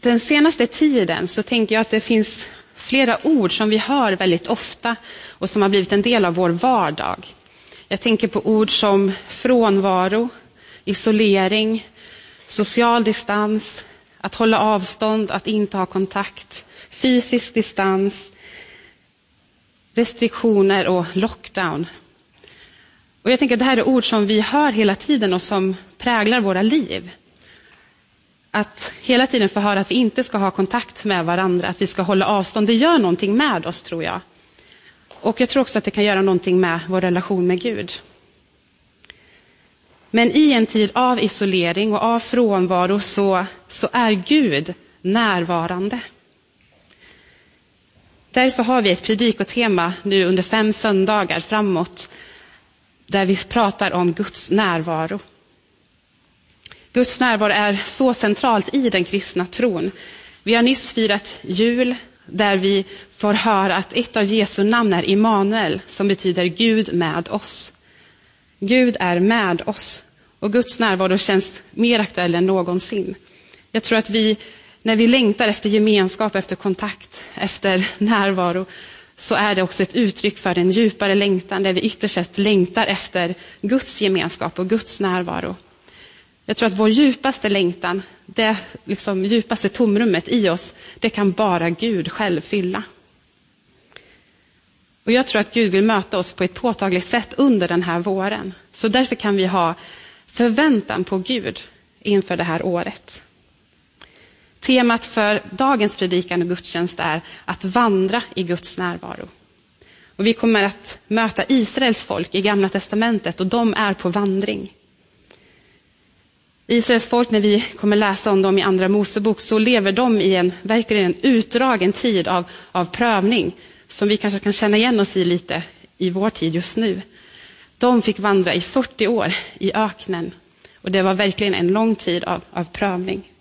den senaste tiden så tänker jag att det finns flera ord som vi hör väldigt ofta och som har blivit en del av vår vardag. Jag tänker på ord som frånvaro, isolering, social distans, att hålla avstånd, att inte ha kontakt, fysisk distans, restriktioner och lockdown. Och jag tänker att det här är ord som vi hör hela tiden och som präglar våra liv. Att hela tiden få höra att vi inte ska ha kontakt med varandra, att vi ska hålla avstånd, det gör någonting med oss tror jag. Och jag tror också att det kan göra någonting med vår relation med Gud. Men i en tid av isolering och av frånvaro så, så är Gud närvarande. Därför har vi ett predikotema nu under fem söndagar framåt där vi pratar om Guds närvaro. Guds närvaro är så centralt i den kristna tron. Vi har nyss firat jul där vi får höra att ett av Jesu namn är Immanuel som betyder Gud med oss. Gud är med oss och Guds närvaro känns mer aktuell än någonsin. Jag tror att vi, när vi längtar efter gemenskap, efter kontakt, efter närvaro, så är det också ett uttryck för en djupare längtan där vi ytterst sett längtar efter Guds gemenskap och Guds närvaro. Jag tror att vår djupaste längtan, det liksom djupaste tomrummet i oss, det kan bara Gud själv fylla. Och jag tror att Gud vill möta oss på ett påtagligt sätt under den här våren. Så därför kan vi ha förväntan på Gud inför det här året. Temat för dagens predikan och gudstjänst är att vandra i Guds närvaro. Och vi kommer att möta Israels folk i Gamla testamentet och de är på vandring. Israels folk, när vi kommer läsa om dem i Andra Mosebok, så lever de i en verkligen en utdragen tid av, av prövning, som vi kanske kan känna igen oss i lite i vår tid just nu. De fick vandra i 40 år i öknen och det var verkligen en lång tid av, av prövning.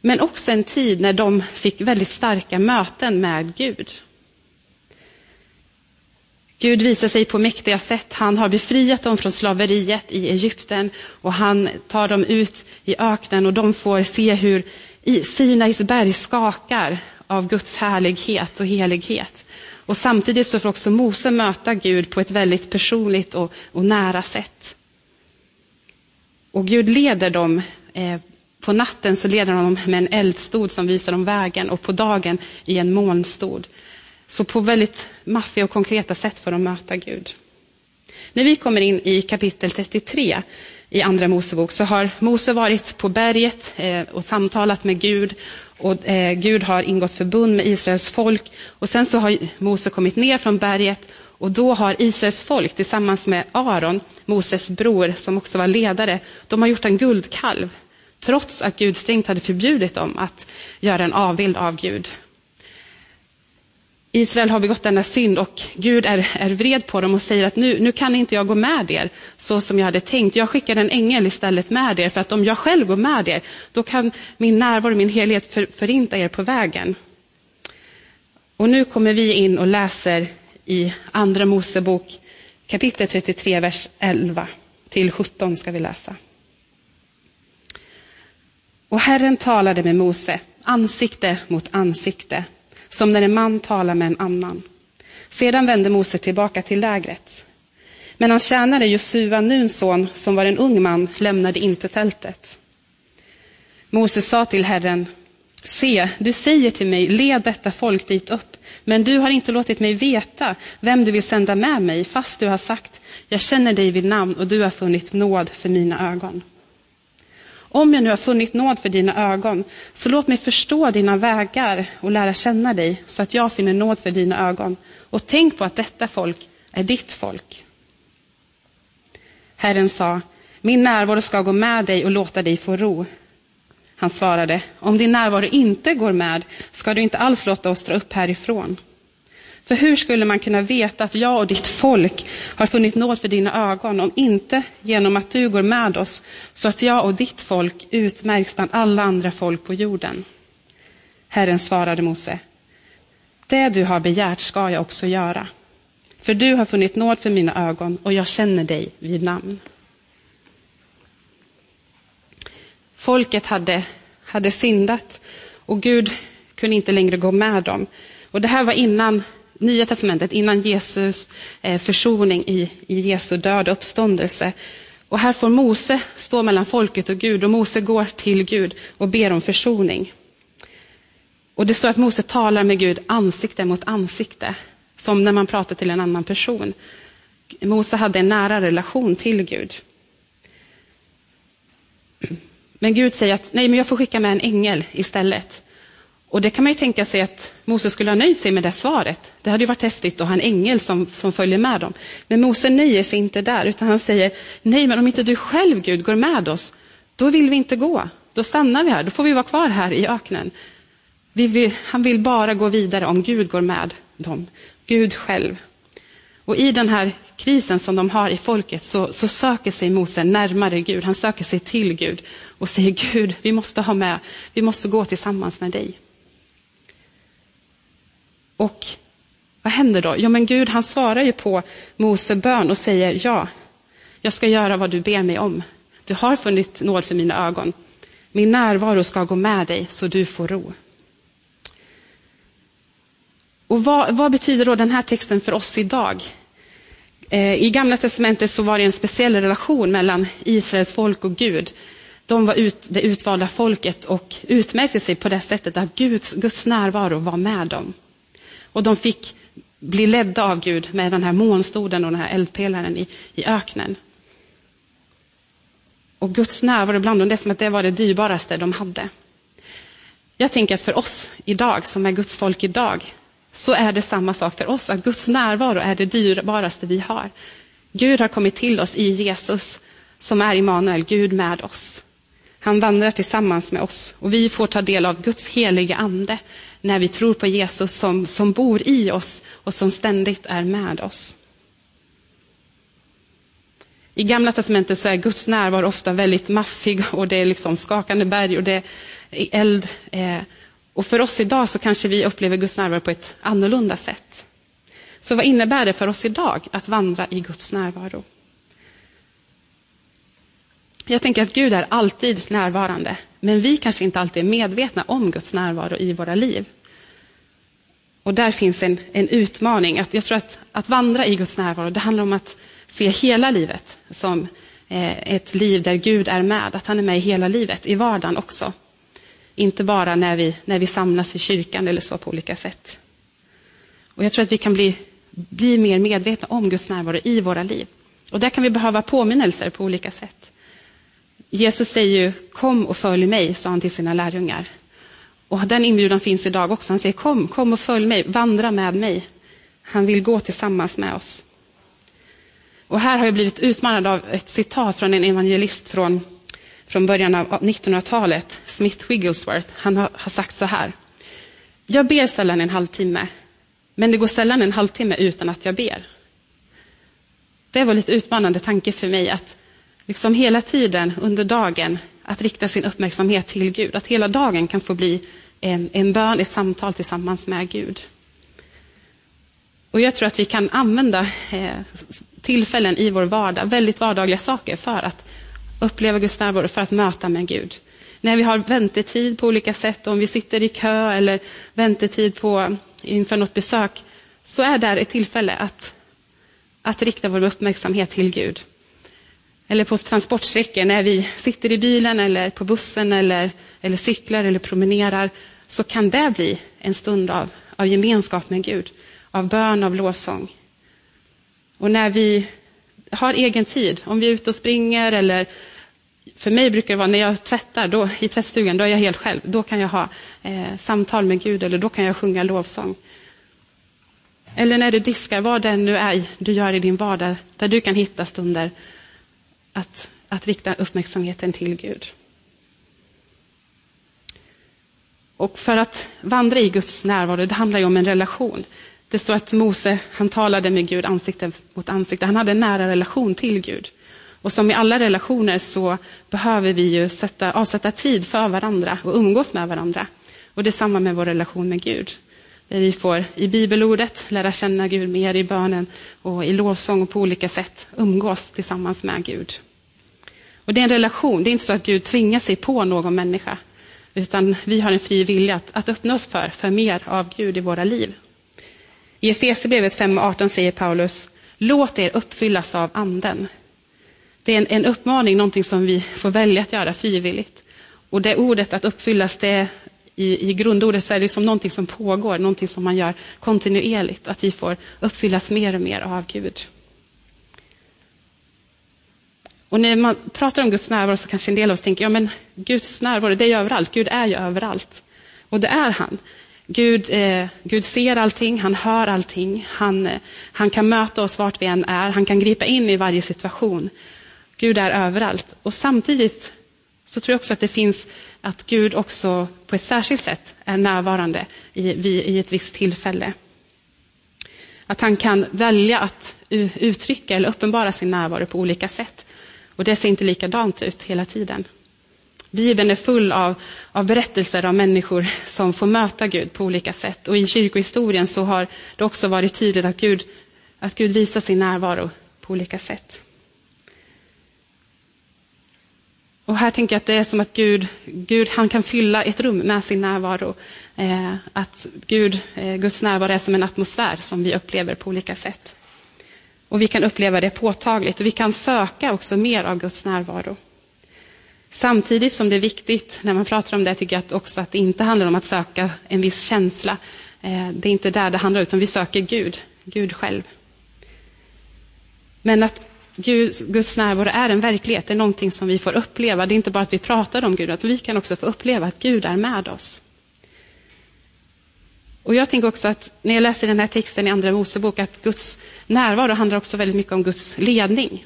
Men också en tid när de fick väldigt starka möten med Gud. Gud visar sig på mäktiga sätt. Han har befriat dem från slaveriet i Egypten och han tar dem ut i öknen och de får se hur Sinais berg skakar av Guds härlighet och helighet. Och samtidigt så får också Mose möta Gud på ett väldigt personligt och, och nära sätt. Och Gud leder dem, eh, på natten så leder han dem med en eldstod som visar dem vägen och på dagen i en molnstod. Så på väldigt maffiga och konkreta sätt får de möta Gud. När vi kommer in i kapitel 33 i Andra Mosebok så har Mose varit på berget eh, och samtalat med Gud och eh, Gud har ingått förbund med Israels folk och sen så har Mose kommit ner från berget och då har Israels folk tillsammans med Aron, Moses bror som också var ledare, de har gjort en guldkalv trots att Gud strängt hade förbjudit dem att göra en avbild av Gud. Israel har begått denna synd och Gud är, är vred på dem och säger att nu, nu kan inte jag gå med er så som jag hade tänkt. Jag skickar en ängel istället med er för att om jag själv går med er då kan min närvaro, min helhet för, förinta er på vägen. Och nu kommer vi in och läser i Andra Mosebok kapitel 33, vers 11 till 17 ska vi läsa. Och Herren talade med Mose, ansikte mot ansikte som när en man talar med en annan. Sedan vände Mose tillbaka till lägret. Men hans tjänare Josua, Nuns son, som var en ung man, lämnade inte tältet. Mose sa till Herren, se, du säger till mig, led detta folk dit upp, men du har inte låtit mig veta vem du vill sända med mig, fast du har sagt, jag känner dig vid namn och du har funnit nåd för mina ögon. Om jag nu har funnit nåd för dina ögon, så låt mig förstå dina vägar och lära känna dig, så att jag finner nåd för dina ögon. Och tänk på att detta folk är ditt folk. Herren sa, min närvaro ska gå med dig och låta dig få ro. Han svarade, om din närvaro inte går med ska du inte alls låta oss dra upp härifrån. För hur skulle man kunna veta att jag och ditt folk har funnit nåd för dina ögon om inte genom att du går med oss så att jag och ditt folk utmärks bland alla andra folk på jorden? Herren svarade Mose. Det du har begärt ska jag också göra. För du har funnit nåd för mina ögon och jag känner dig vid namn. Folket hade hade syndat och Gud kunde inte längre gå med dem. Och det här var innan Nya testamentet, innan Jesus eh, försoning i, i Jesu död och uppståndelse. Och här får Mose stå mellan folket och Gud och Mose går till Gud och ber om försoning. Och det står att Mose talar med Gud ansikte mot ansikte, som när man pratar till en annan person. Mose hade en nära relation till Gud. Men Gud säger att nej, men jag får skicka med en ängel istället. Och det kan man ju tänka sig att Mose skulle ha nöjt sig med det svaret. Det hade ju varit häftigt att ha en ängel som, som följer med dem. Men Mose nöjer sig inte där, utan han säger, nej men om inte du själv Gud går med oss, då vill vi inte gå. Då stannar vi här, då får vi vara kvar här i öknen. Vill, han vill bara gå vidare om Gud går med dem. Gud själv. Och i den här krisen som de har i folket så, så, söker sig Mose närmare Gud. Han söker sig till Gud och säger Gud, vi måste ha med, vi måste gå tillsammans med dig. Och vad händer då? Ja, men Gud han svarar ju på Mose bön och säger ja, jag ska göra vad du ber mig om. Du har funnit nåd för mina ögon. Min närvaro ska gå med dig så du får ro. Och vad, vad betyder då den här texten för oss idag? Eh, I Gamla testamentet så var det en speciell relation mellan Israels folk och Gud. De var ut, det utvalda folket och utmärkte sig på det sättet att Guds, Guds närvaro var med dem. Och de fick bli ledda av Gud med den här månstoden och den här eldpelaren i, i öknen. Och Guds närvaro bland dem, det är som att det var det dyrbaraste de hade. Jag tänker att för oss idag, som är Guds folk idag, så är det samma sak för oss, att Guds närvaro är det dyrbaraste vi har. Gud har kommit till oss i Jesus, som är Immanuel, Gud med oss. Han vandrar tillsammans med oss och vi får ta del av Guds heliga ande när vi tror på Jesus som, som bor i oss och som ständigt är med oss. I Gamla testamentet så är Guds närvaro ofta väldigt maffig och det är liksom skakande berg och det är eld. Eh, och för oss idag så kanske vi upplever Guds närvaro på ett annorlunda sätt. Så vad innebär det för oss idag att vandra i Guds närvaro? Jag tänker att Gud är alltid närvarande, men vi kanske inte alltid är medvetna om Guds närvaro i våra liv. Och där finns en, en utmaning. Att jag tror att, att vandra i Guds närvaro, det handlar om att se hela livet som eh, ett liv där Gud är med, att han är med i hela livet, i vardagen också. Inte bara när vi, när vi samlas i kyrkan eller så på olika sätt. Och Jag tror att vi kan bli, bli mer medvetna om Guds närvaro i våra liv. Och där kan vi behöva påminnelser på olika sätt. Jesus säger ju, kom och följ mig, sa han till sina lärjungar. Och den inbjudan finns idag också. Han säger, kom, kom och följ mig, vandra med mig. Han vill gå tillsammans med oss. Och här har jag blivit utmanad av ett citat från en evangelist från, från början av 1900-talet, Smith Wigglesworth. Han har, har sagt så här. Jag ber sällan en halvtimme, men det går sällan en halvtimme utan att jag ber. Det var lite utmanande tanke för mig att liksom hela tiden under dagen att rikta sin uppmärksamhet till Gud. Att hela dagen kan få bli en, en bön, ett samtal tillsammans med Gud. Och Jag tror att vi kan använda eh, tillfällen i vår vardag, väldigt vardagliga saker, för att uppleva Guds närvaro, för att möta med Gud. När vi har väntetid på olika sätt, om vi sitter i kö eller väntetid på, inför något besök, så är det ett tillfälle att, att rikta vår uppmärksamhet till Gud eller på transportsträckor, när vi sitter i bilen eller på bussen eller, eller cyklar eller promenerar, så kan det bli en stund av, av gemenskap med Gud, av bön, av lovsång. Och när vi har egen tid, om vi är ute och springer eller för mig brukar det vara när jag tvättar då, i tvättstugan, då är jag helt själv. Då kan jag ha eh, samtal med Gud eller då kan jag sjunga lovsång. Eller när du diskar, vad det nu är du gör i din vardag, där du kan hitta stunder att, att rikta uppmärksamheten till Gud. Och för att vandra i Guds närvaro, det handlar ju om en relation. Det står att Mose, han talade med Gud ansikte mot ansikte. Han hade en nära relation till Gud. Och som i alla relationer så behöver vi ju sätta, avsätta tid för varandra och umgås med varandra. Och det är samma med vår relation med Gud. Där vi får i bibelordet lära känna Gud mer i bönen och i lovsång och på olika sätt umgås tillsammans med Gud. Och det är en relation, det är inte så att Gud tvingar sig på någon människa. utan vi har en fri vilja att, att öppna oss för, för mer av Gud i våra liv. I Efesierbrevet 5.18 säger Paulus, låt er uppfyllas av anden. Det är en, en uppmaning, någonting som vi får välja att göra frivilligt. Och det ordet att uppfyllas, det i, i grundordet så är det liksom någonting som pågår, någonting som man gör kontinuerligt, att vi får uppfyllas mer och mer av Gud. Och när man pratar om Guds närvaro så kanske en del av oss tänker, ja men Guds närvaro, det är ju överallt, Gud är ju överallt. Och det är han. Gud, eh, Gud ser allting, han hör allting, han, eh, han kan möta oss vart vi än är, han kan gripa in i varje situation. Gud är överallt. Och samtidigt så tror jag också att det finns att Gud också på ett särskilt sätt är närvarande i, i ett visst tillfälle. Att han kan välja att uttrycka eller uppenbara sin närvaro på olika sätt. Och det ser inte likadant ut hela tiden. Bibeln är full av, av berättelser av människor som får möta Gud på olika sätt. Och i kyrkohistorien så har det också varit tydligt att Gud, att Gud visar sin närvaro på olika sätt. Och här tänker jag att det är som att Gud, Gud han kan fylla ett rum med sin närvaro. Eh, att Gud, eh, Guds närvaro är som en atmosfär som vi upplever på olika sätt. Och vi kan uppleva det påtagligt och vi kan söka också mer av Guds närvaro. Samtidigt som det är viktigt när man pratar om det tycker jag också att det inte handlar om att söka en viss känsla. Eh, det är inte där det handlar utan vi söker Gud, Gud själv. Men att Gud, Guds närvaro är en verklighet, det är någonting som vi får uppleva. Det är inte bara att vi pratar om Gud, utan vi kan också få uppleva att Gud är med oss. Och Jag tänker också att när jag läser den här texten i Andra Mosebok, att Guds närvaro handlar också väldigt mycket om Guds ledning.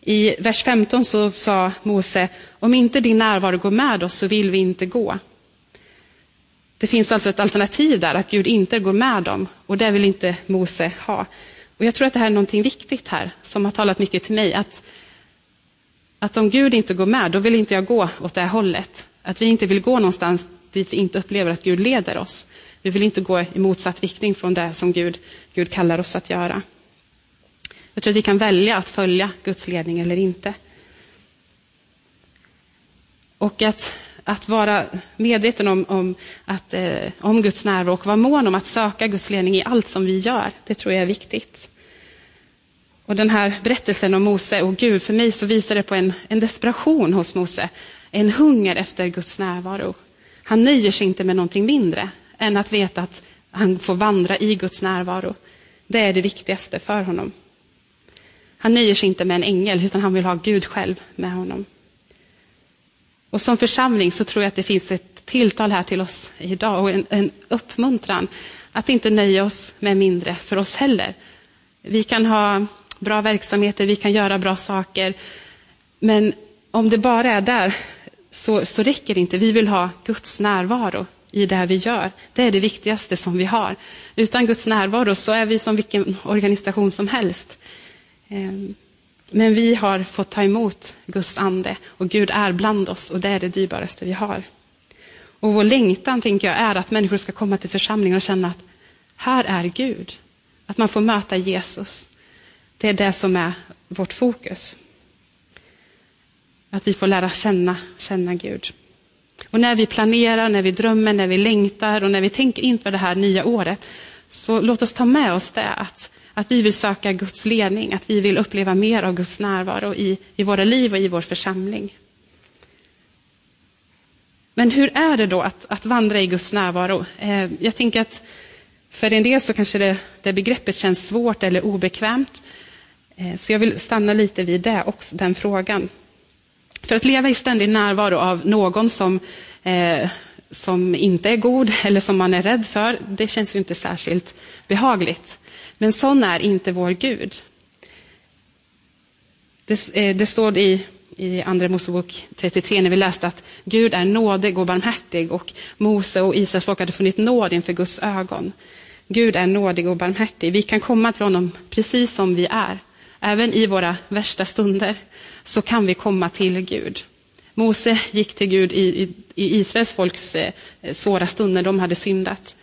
I vers 15 så sa Mose, om inte din närvaro går med oss så vill vi inte gå. Det finns alltså ett alternativ där, att Gud inte går med dem, och det vill inte Mose ha. Och Jag tror att det här är någonting viktigt här, som har talat mycket till mig, att, att om Gud inte går med, då vill inte jag gå åt det här hållet. Att vi inte vill gå någonstans dit vi inte upplever att Gud leder oss. Vi vill inte gå i motsatt riktning från det som Gud, Gud kallar oss att göra. Jag tror att vi kan välja att följa Guds ledning eller inte. Och att, att vara medveten om, om, att, eh, om Guds närvaro och vara mån om att söka Guds ledning i allt som vi gör, det tror jag är viktigt. Och den här berättelsen om Mose och Gud, för mig så visar det på en, en desperation hos Mose. En hunger efter Guds närvaro. Han nöjer sig inte med någonting mindre än att veta att han får vandra i Guds närvaro. Det är det viktigaste för honom. Han nöjer sig inte med en ängel, utan han vill ha Gud själv med honom. Och som församling så tror jag att det finns ett tilltal här till oss idag och en, en uppmuntran att inte nöja oss med mindre för oss heller. Vi kan ha bra verksamheter, vi kan göra bra saker, men om det bara är där så, så räcker det inte. Vi vill ha Guds närvaro i det vi gör. Det är det viktigaste som vi har. Utan Guds närvaro så är vi som vilken organisation som helst. Ehm, men vi har fått ta emot Guds ande och Gud är bland oss och det är det dyrbaraste vi har. Och vår längtan, tänker jag, är att människor ska komma till församlingen och känna att här är Gud. Att man får möta Jesus. Det är det som är vårt fokus. Att vi får lära känna, känna Gud. Och när vi planerar, när vi drömmer, när vi längtar och när vi tänker inför det här nya året, så låt oss ta med oss det att, att vi vill söka Guds ledning, att vi vill uppleva mer av Guds närvaro i, i våra liv och i vår församling. Men hur är det då att, att vandra i Guds närvaro? Eh, jag tänker att för en del så kanske det, det begreppet känns svårt eller obekvämt. Eh, så jag vill stanna lite vid det också, den frågan. För att leva i ständig närvaro av någon som, eh, som inte är god eller som man är rädd för, det känns ju inte särskilt behagligt. Men sån är inte vår Gud. Det, eh, det står i, i Andra Mosebok 33 när vi läste att Gud är nådig och barmhärtig och Mose och Israels folk hade funnit nåd inför Guds ögon. Gud är nådig och barmhärtig. Vi kan komma till honom precis som vi är. Även i våra värsta stunder så kan vi komma till Gud. Mose gick till Gud i, i, i Israels folks eh, svåra stunder, de hade syndat.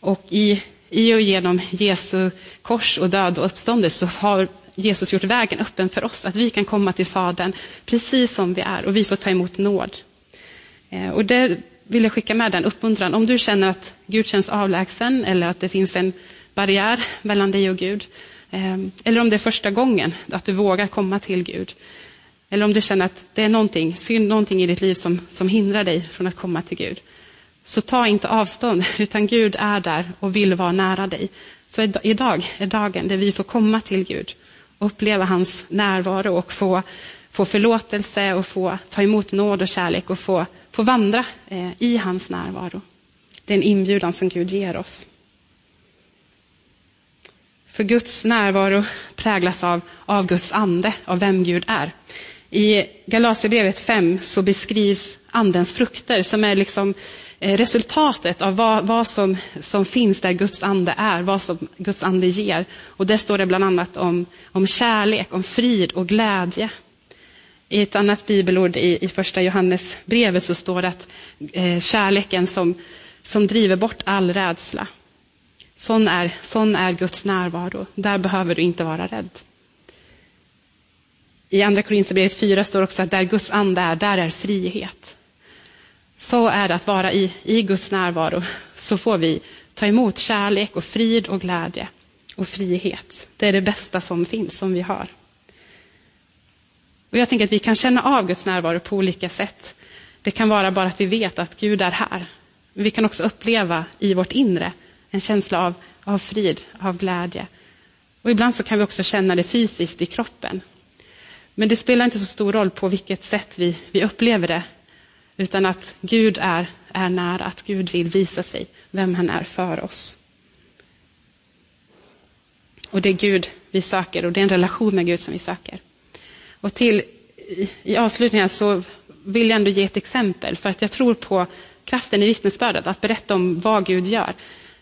Och i, i och genom Jesu kors och död och uppståndelse så har Jesus gjort vägen öppen för oss, att vi kan komma till Fadern precis som vi är och vi får ta emot nåd. Eh, och det, vill jag skicka med den uppmuntran. Om du känner att Gud känns avlägsen eller att det finns en barriär mellan dig och Gud. Ehm, eller om det är första gången att du vågar komma till Gud. Eller om du känner att det är någonting, synd, någonting i ditt liv som, som hindrar dig från att komma till Gud. Så ta inte avstånd, utan Gud är där och vill vara nära dig. Så idag är dagen där vi får komma till Gud och uppleva hans närvaro och få, få förlåtelse och få ta emot nåd och kärlek och få, få vandra eh, i hans närvaro. Det är en inbjudan som Gud ger oss. För Guds närvaro präglas av, av Guds ande, av vem Gud är. I Galaterbrevet 5 så beskrivs andens frukter som är liksom eh, resultatet av vad, vad, som, som finns där Guds ande är, vad som Guds ande ger. Och där står det bland annat om, om kärlek, om frid och glädje. I ett annat bibelord i, i första Johannesbrevet så står det att eh, kärleken som, som driver bort all rädsla. Sån är, sån är Guds närvaro. Där behöver du inte vara rädd. I Andra Korinthierbrevet 4 står också att där Guds ande är, där är frihet. Så är det att vara i, i Guds närvaro. Så får vi ta emot kärlek och frid och glädje och frihet. Det är det bästa som finns, som vi har. Och Jag tänker att vi kan känna av Guds närvaro på olika sätt. Det kan vara bara att vi vet att Gud är här. Men vi kan också uppleva i vårt inre en känsla av, av frid, av glädje. Och ibland så kan vi också känna det fysiskt i kroppen. Men det spelar inte så stor roll på vilket sätt vi, vi upplever det, utan att Gud är, är nära, att Gud vill visa sig, vem han är för oss. Och det är Gud vi söker och det är en relation med Gud som vi söker. Och till, i, i avslutningen så vill jag ändå ge ett exempel, för att jag tror på kraften i vittnesbördet, att berätta om vad Gud gör.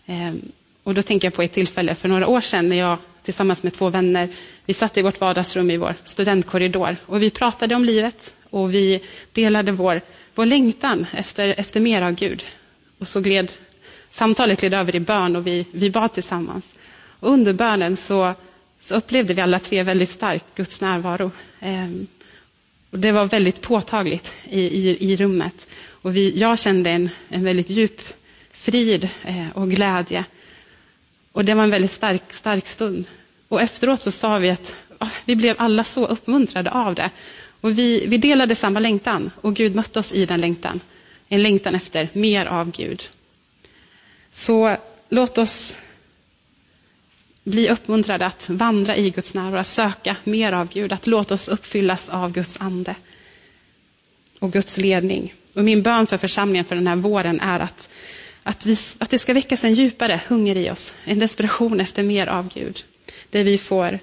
Ehm, och då tänker jag på ett tillfälle för några år sedan när jag tillsammans med två vänner, vi satt i vårt vardagsrum i vår studentkorridor och vi pratade om livet och vi delade vår, vår längtan efter, efter mer av Gud. Och så gled samtalet gled över i bön och vi, vi bad tillsammans. Och under bönen så, så upplevde vi alla tre väldigt starkt Guds närvaro. Ehm, och det var väldigt påtagligt i, i, i rummet. Och vi, jag kände en, en väldigt djup frid eh, och glädje. Och det var en väldigt stark, stark stund. Och efteråt så sa vi att oh, vi blev alla så uppmuntrade av det. Och vi, vi delade samma längtan och Gud mötte oss i den längtan. En längtan efter mer av Gud. Så låt oss bli uppmuntrade att vandra i Guds närvaro, att söka mer av Gud, att låta oss uppfyllas av Guds ande och Guds ledning. Och min bön för församlingen för den här våren är att att, vi, att det ska väckas en djupare hunger i oss, en desperation efter mer av Gud. Där vi får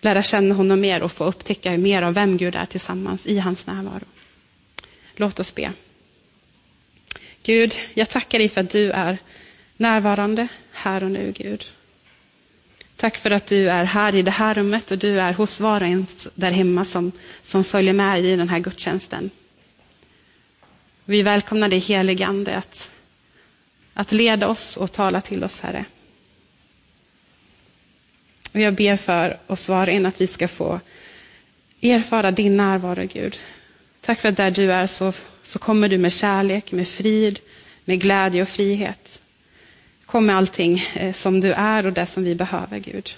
lära känna honom mer och få upptäcka mer av vem Gud är tillsammans i hans närvaro. Låt oss be. Gud, jag tackar dig för att du är närvarande här och nu, Gud. Tack för att du är här i det här rummet och du är hos var och en där hemma som, som följer med i den här gudstjänsten. Vi välkomnar dig heligande att att leda oss och tala till oss, Herre. Och jag ber för oss var och en att vi ska få erfara din närvaro, Gud. Tack för att där du är så, så kommer du med kärlek, med frid, med glädje och frihet. Kom med allting eh, som du är och det som vi behöver, Gud.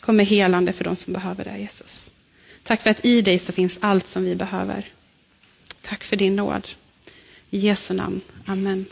Kom med helande för de som behöver det, Jesus. Tack för att i dig så finns allt som vi behöver. Tack för din nåd. I Jesu namn. Amen.